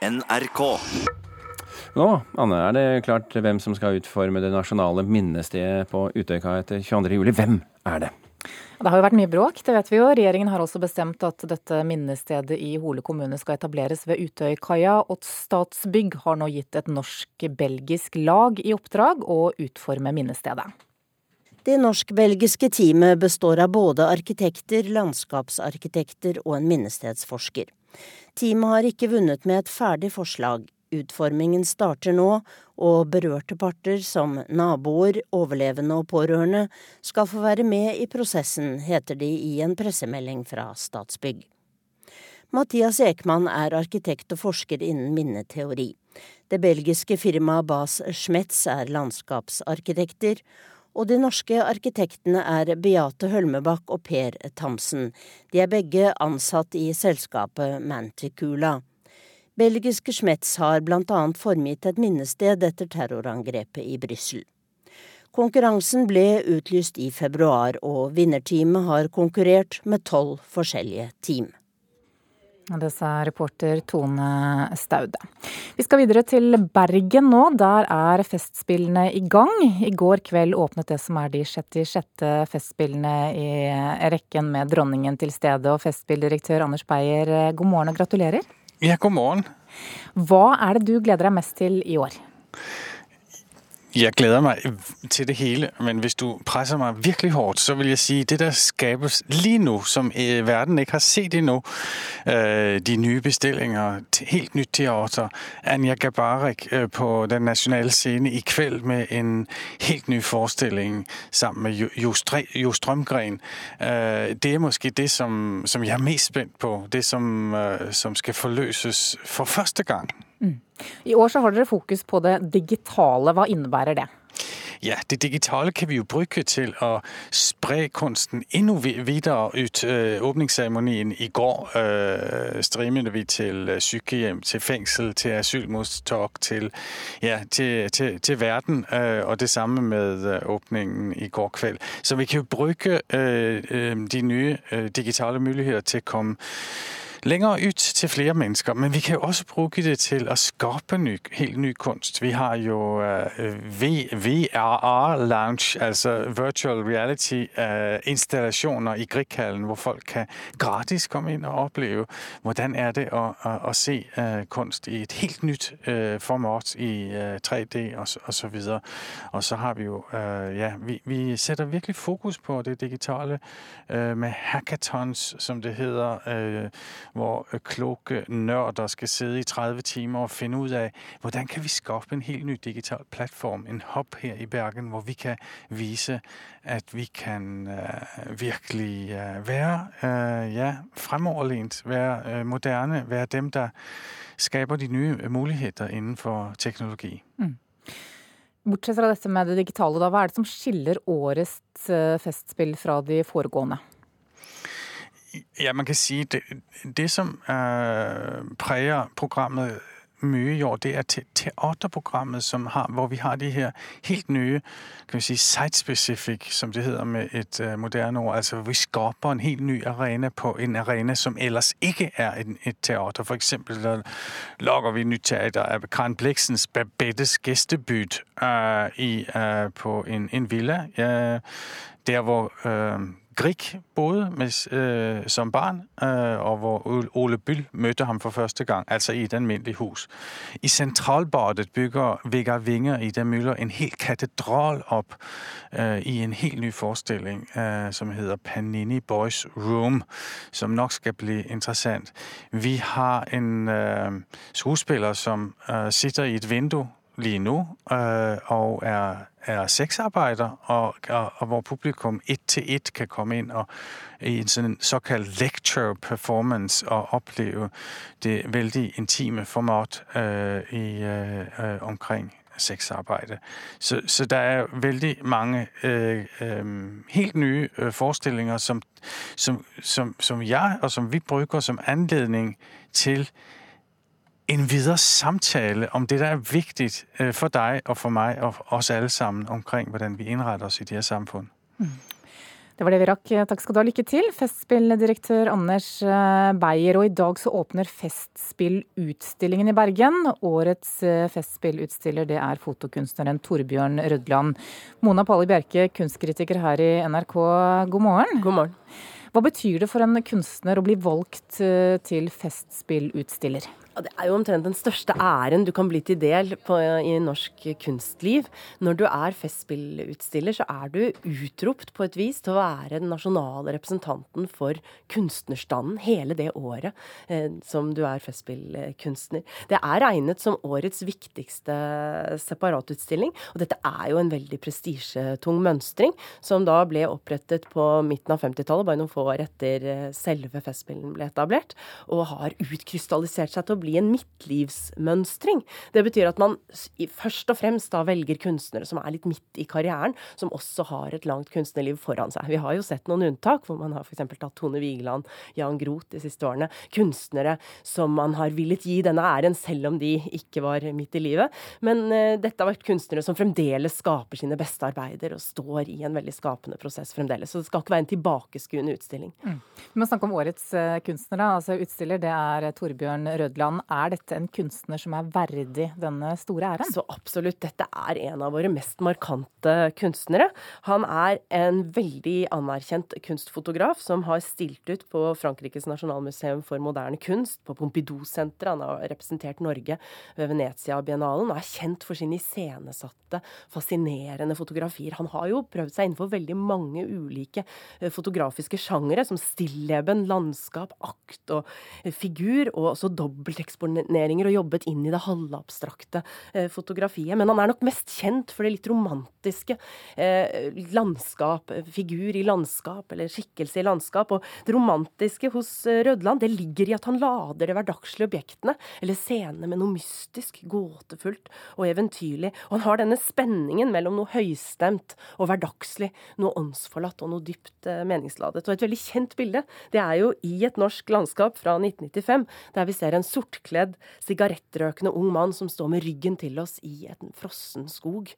NRK. Nå, Anne, er det klart hvem som skal utforme det nasjonale minnestedet på Utøya etter 22.07. Hvem er det? Det har jo vært mye bråk, det vet vi jo. Regjeringen har også bestemt at dette minnestedet i Hole kommune skal etableres ved Utøykaia, og Statsbygg har nå gitt et norsk-belgisk lag i oppdrag å utforme minnestedet. Det norsk-belgiske teamet består av både arkitekter, landskapsarkitekter og en minnestedsforsker. Teamet har ikke vunnet med et ferdig forslag, Utformingen starter nå, og berørte parter som naboer, overlevende og pårørende skal få være med i prosessen, heter de i en pressemelding fra Statsbygg. Mathias Ekman er arkitekt og forsker innen minneteori. Det belgiske firmaet Bas Schmetz er landskapsarkitekter, og de norske arkitektene er Beate Hølmebakk og Per Thamsen. De er begge ansatt i selskapet Manticula. Belgiske Schmetz har blant annet formgitt et minnested etter terrorangrepet i Brussel. Konkurransen ble utlyst i februar, og vinnerteamet har konkurrert med tolv forskjellige team. Det sa reporter Tone Staude. Vi skal videre til Bergen nå. Der er Festspillene i gang. I går kveld åpnet det som er de 66. Festspillene i rekken med dronningen til stede. Og Festspilldirektør Anders Beyer, god morgen og gratulerer. Ja, god morgen. Hva er det du gleder deg mest til i år? Jeg gleder meg til det hele, men hvis du presser meg virkelig hårdt, så vil jeg si det der skapes lige nå, som øh, verden ikke har sett endnu, øh, de nye bestillinger, helt nytt teater, Anja Gabarek øh, på den nasjonale scene i kveld med en helt ny forestilling sammen med Jo Strømgren. Det er måske det som, som jeg er mest spent på, det som, som skal forløses for første gang. Mm. I år så har dere fokus på det digitale. Hva innebærer det? Ja, det digitale kan vi jo bruke til å spre kunsten enda videre ut. Øh, åpningsseremonien i går øh, streamet vi til øh, sykehjem, til fengsel, til asylmottak, til, ja, til, til, til verden. Øh, og det samme med åpningen i går kveld. Så vi kan jo bruke øh, de nye digitale muligheter til å komme lenger ut til flere mennesker. Men vi kan jo også bruke det til å skape ny, helt ny kunst. Vi har jo uh, VRR-lounge, altså virtual reality-installasjoner uh, i Grieghallen, hvor folk kan gratis komme inn og oppleve hvordan er det å, å, å se uh, kunst i et helt nytt format i 3D og, og så videre. Og så har vi jo ja, vi, vi, setter virkelig fokus på det digitale med hackathons, som det heter hvor øh, kloke nørder skal sidde i 30 timer og finne ut av hvordan kan vi skape en helt ny digital plattform, en hub her i Bergen, hvor vi kan vise at vi kan uh, virkelig uh, være uh, ja, fremoverlent, være moderne, være dem der skaper de nye muligheter innenfor teknologi. Mm. Bortsett fra dette med det digitale, da, hva er det som skiller årets festspill fra de foregående? Ja, man kan si det, det som øh, præger programmet mye i år, det er te teaterprogrammet, som har, hvor vi har de her helt nye kan vi si, site-specific, som det heter med et øh, moderne ord. Altså vi skaper en helt ny arena på en arena som ellers ikke er en, et teater. For eksempel der logger vi nytt teater av Karen Bliksens Babettes gæstebyt øh, uh, på en, en villa. Ja, der hvor Grieg boede med, øh, som barn, øh, og hvor Ole Byll mødte ham for første gang, altså i et almindeligt hus. I Centralbadet bygger Vegard Vinger i der Møller en hel katedral op øh, i en helt ny forestilling, øh, som hedder Panini Boys Room, som nok skal bli interessant. Vi har en øh, skuespiller som øh, sitter i et vindue lige nu øh, og er, er sexarbejder, og, og, og, hvor publikum et til et kan komme inn og i en sådan såkalt lecture performance og opleve det veldig intime format øh, i, øh, omkring sexarbejde. Så, så, der er veldig mange øh, øh, helt nye øh, forestillinger som, som, som, som, jeg og som vi bruker som anledning til en videre samtale om det der er viktig øh, for deg og for meg og oss alle sammen omkring hvordan vi innretter oss i det her samfunn. Mm. Det var det vi rakk. Takk skal du ha. Lykke til, Festspilldirektør Anders eh, Beyer. Og i dag så åpner Festspillutstillingen i Bergen. Årets eh, Festspillutstiller det er fotokunstneren Torbjørn Rødland. Mona Palle Bjerke, kunstkritiker her i NRK, god morgen. God morgen. Hva betyr det for en kunstner å bli valgt til til Festspillutstiller? Det er jo omtrent den største æren du kan bli til del på, i norsk kunstliv. Når du er festspillutstiller, så er du utropt på et vis til å være den nasjonale representanten for kunstnerstanden hele det året eh, som du er festspillkunstner. Det er regnet som årets viktigste separatutstilling, og dette er jo en veldig prestisjetung mønstring, som da ble opprettet på midten av 50-tallet, bare noen få år etter eh, selve Festspillen ble etablert, og har utkrystallisert seg til å bli en midtlivsmønstring. Det betyr at man først og fremst da velger kunstnere som er litt midt i karrieren, som også har et langt kunstnerliv foran seg. Vi har jo sett noen unntak, hvor man har f.eks. tatt Tone Vigeland, Jan Groth de siste årene. Kunstnere som man har villet gi denne æren, selv om de ikke var midt i livet. Men uh, dette har vært kunstnere som fremdeles skaper sine beste arbeider, og står i en veldig skapende prosess fremdeles. Så det skal ikke være en tilbakeskuende utstilling. Mm. Vi må snakke om årets uh, kunstnere. Altså Utstiller det er Torbjørn Rødland hvordan er dette en kunstner som er verdig denne store æren? Så absolutt. Dette er en av våre mest markante kunstnere. Han er en veldig anerkjent kunstfotograf som har stilt ut på Frankrikes nasjonalmuseum for moderne kunst, på Pompidou-senteret. Han har representert Norge ved Venezia-biennalen og er kjent for sine iscenesatte, fascinerende fotografier. Han har jo prøvd seg innenfor veldig mange ulike eh, fotografiske sjangere, som stilleben, landskap, akt og eh, figur, og også dobbelteksponering eksponeringer og jobbet inn i det halvabstrakte eh, fotografiet. Men han er nok mest kjent for det litt romantiske eh, landskap, figur i landskap, eller skikkelse i landskap. Og det romantiske hos eh, Rødland, det ligger i at han lader de hverdagslige objektene, eller scenene, med noe mystisk, gåtefullt og eventyrlig. Og han har denne spenningen mellom noe høystemt og hverdagslig, noe åndsforlatt og noe dypt eh, meningsladet. Og et veldig kjent bilde, det er jo i et norsk landskap fra 1995, der vi ser en sort sortkledd, sigarettrøkende ung mann som står med ryggen til oss i en frossen skog.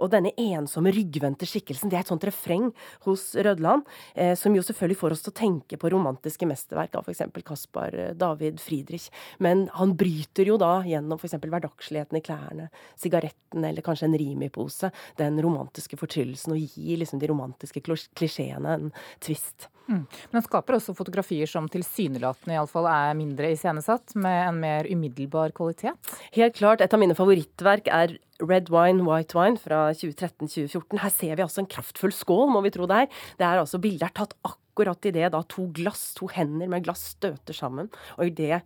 Og denne ensomme, ryggvendte skikkelsen, det er et sånt refreng hos Rødland, eh, som jo selvfølgelig får oss til å tenke på romantiske mesterverk av f.eks. Caspar eh, David Friedrich. Men han bryter jo da gjennom f.eks. hverdagsligheten i klærne, sigaretten eller kanskje en Rimi-pose, den romantiske fortryllelsen, og gir liksom de romantiske klisjeene en twist. Mm. Men han skaper også fotografier som tilsynelatende iallfall er mindre iscenesatt, med en mer umiddelbar kvalitet? Helt klart. Et av mine favorittverk er Red Wine, White Wine fra 2013-2014. Her ser vi altså en kraftfull skål, må vi tro det er. Det er altså Bildet er tatt akkurat akkurat idet da to glass, to hender med glass støter sammen, og idet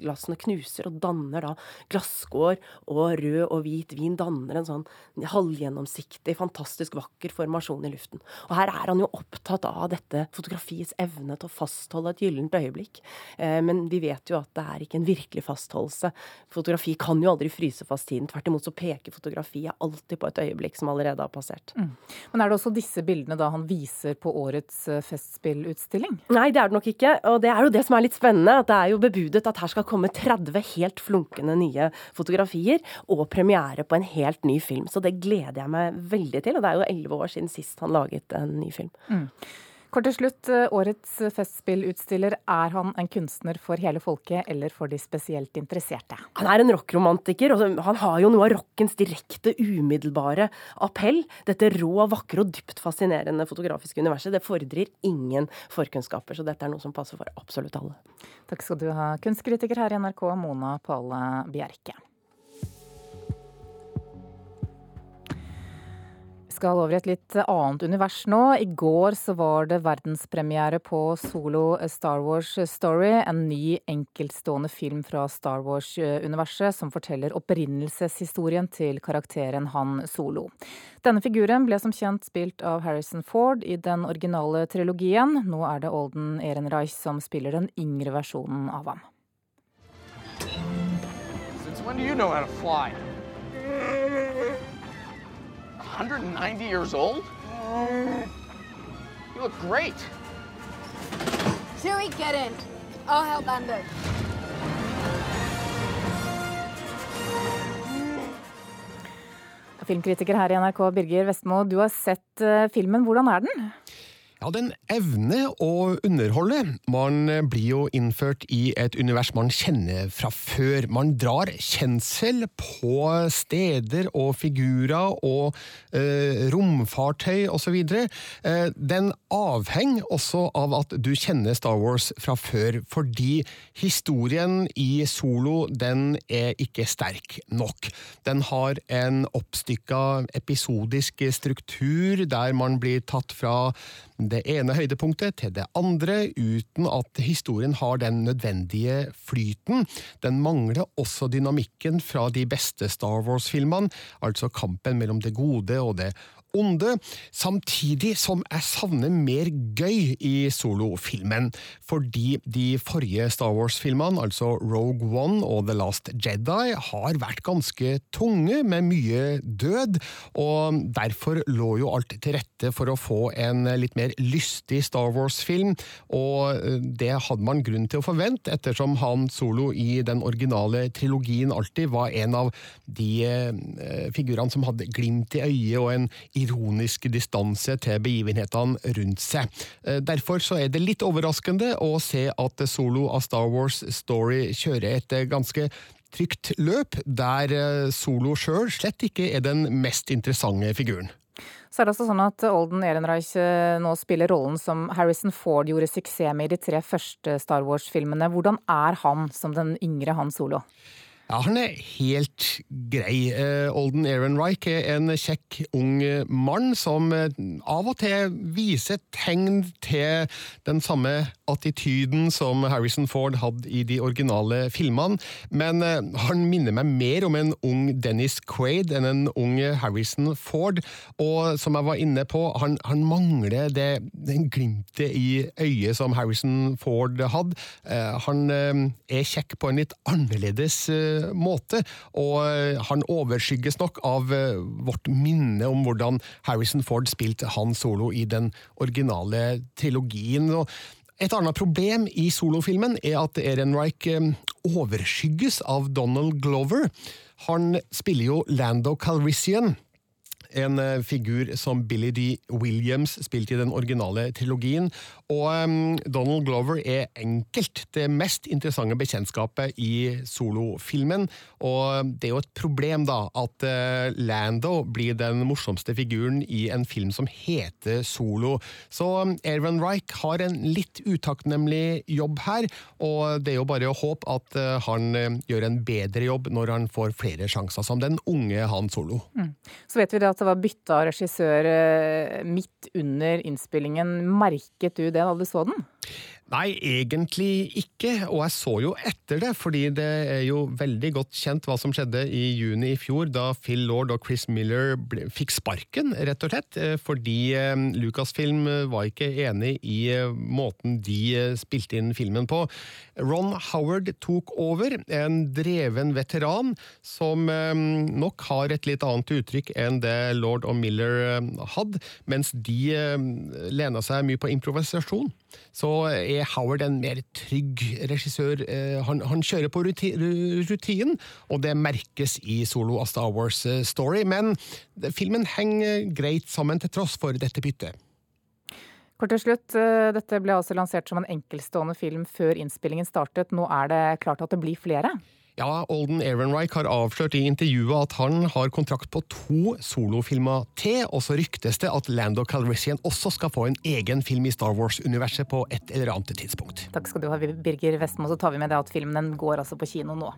glassene knuser og danner da glasskår og rød og hvit vin, danner en sånn halvgjennomsiktig, fantastisk vakker formasjon i luften. Og her er han jo opptatt av dette fotografiets evne til å fastholde et gyllent øyeblikk. Eh, men vi vet jo at det er ikke en virkelig fastholdelse. Fotografi kan jo aldri fryse fast tiden. Tvert imot så peker fotografiet alltid på et øyeblikk som allerede har passert. Mm. Men er det også disse bildene da han viser på årets eh, fest brettspillutstilling? Nei, det er det nok ikke. Og det er jo det som er litt spennende. At det er jo bebudet at her skal komme 30 helt flunkende nye fotografier og premiere på en helt ny film. Så det gleder jeg meg veldig til. Og det er jo elleve år siden sist han laget en ny film. Mm. Kort til slutt, eh, årets festspillutstiller. Er han en kunstner for hele folket eller for de spesielt interesserte? Han er en rockromantiker, og han har jo noe av rockens direkte, umiddelbare appell. Dette rå, vakre og dypt fascinerende fotografiske universet. Det fordrer ingen forkunnskaper, så dette er noe som passer for absolutt alle. Takk skal du ha, kunstkritiker her i NRK, Mona Pale Bjerke. Skal over i et litt annet univers nå. I går så var det verdenspremiere på solo Star Wars Story, en ny enkeltstående film fra Star Wars-universet som forteller opprinnelseshistorien til karakteren Han Solo. Denne figuren ble som kjent spilt av Harrison Ford i den originale trilogien. Nå er det Olden Ehrenreich som spiller den yngre versjonen av ham. Since when do you know how to fly? 190 years old? You look great. Chewie, get in. I'll help Ando. Filmkritiker her i NRK, Birger Vestmo. Du har sett uh, filmen. Hvordan er den? Ja, den evner å underholde. Man blir jo innført i et univers man kjenner fra før. Man drar kjensel på steder og figurer og eh, romfartøy osv. Eh, den avhenger også av at du kjenner Star Wars fra før, fordi historien i Solo den er ikke sterk nok. Den har en oppstykka episodisk struktur der man blir tatt fra det ene høydepunktet til det andre, uten at historien har den nødvendige flyten. Den mangler også dynamikken fra de beste Star Wars-filmene, altså kampen mellom det gode og det onde, samtidig som jeg savner mer gøy i solofilmen, fordi de forrige Star Wars-filmene, altså Rogue One og The Last Jedi, har vært ganske tunge, med mye død, og derfor lå jo alt til rette for å få en litt mer lystig Star Wars-film, og eh, det hadde man grunn til å forvente, ettersom Han Solo i den originale trilogien alltid var en av de eh, figurene som hadde glimt i øyet og en ironisk distanse til begivenhetene rundt seg. Eh, derfor er det litt overraskende å se at Solo av Star Wars Story kjører et eh, ganske trygt løp, der eh, Solo sjøl slett ikke er den mest interessante figuren. Så er det også sånn at Olden Ehrenreich nå spiller rollen som Harrison Ford gjorde suksess med i de tre første Star Wars-filmene. Hvordan er han som den yngre Han Solo? Ja, Han er helt grei. Uh, Olden Ehrenreich er en kjekk ung mann som uh, av og til viser tegn til den samme attityden som Harrison Ford hadde i de originale filmene, men uh, han minner meg mer om en ung Dennis Quaid enn en ung Harrison Ford, og som jeg var inne på, han, han mangler det, den glimtet i øyet som Harrison Ford hadde. han er kjekk på en litt annerledes måte og eh, han overskygges nok av eh, vårt minne om hvordan Harrison Ford spilte Han Solo i den originale trilogien. og et annet problem i solofilmen er at Ehrenreich eh, overskygges av Donald Glover. Han spiller jo Lando Calrissian en figur som Billy D. Williams spilte i den originale trilogien, og um, Donald Glover er enkelt det mest interessante bekjentskapet i solofilmen. Og det er jo et problem, da, at Lando blir den morsomste figuren i en film som heter Solo. Så Aaron Reich har en litt utakknemlig jobb her, og det er jo bare å håpe at han gjør en bedre jobb når han får flere sjanser, som den unge Han Solo. Mm. Så vet vi det at det var bytta regissør midt under innspillingen. Merket du det da du så den? Nei, egentlig ikke, og jeg så jo etter det, fordi det er jo veldig godt kjent hva som skjedde i juni i fjor, da Phil Lord og Chris Miller fikk sparken, rett og slett, eh, fordi eh, Lucasfilm var ikke enig i eh, måten de spilte inn filmen på. Ron Howard tok over, en dreven veteran som nok har et litt annet uttrykk enn det Lord og Miller hadde, mens de lena seg mye på improvisasjon. Så er Howard en mer trygg regissør. Eh, han, han kjører på rutinen, og det merkes i Solo av Star Wars eh, Story, men filmen henger greit sammen til tross for dette byttet. Kort til slutt, eh, Dette ble altså lansert som en enkeltstående film før innspillingen startet. Nå er det klart at det blir flere? Ja, Olden Ehrenreich har avslørt i intervjuet at han har kontrakt på to solofilmer til, og så ryktes det at Lando Calrissian også skal få en egen film i Star Wars-universet på et eller annet tidspunkt. Takk skal du ha, Birger Vestmo. Så tar vi med det at filmen går altså på kino nå.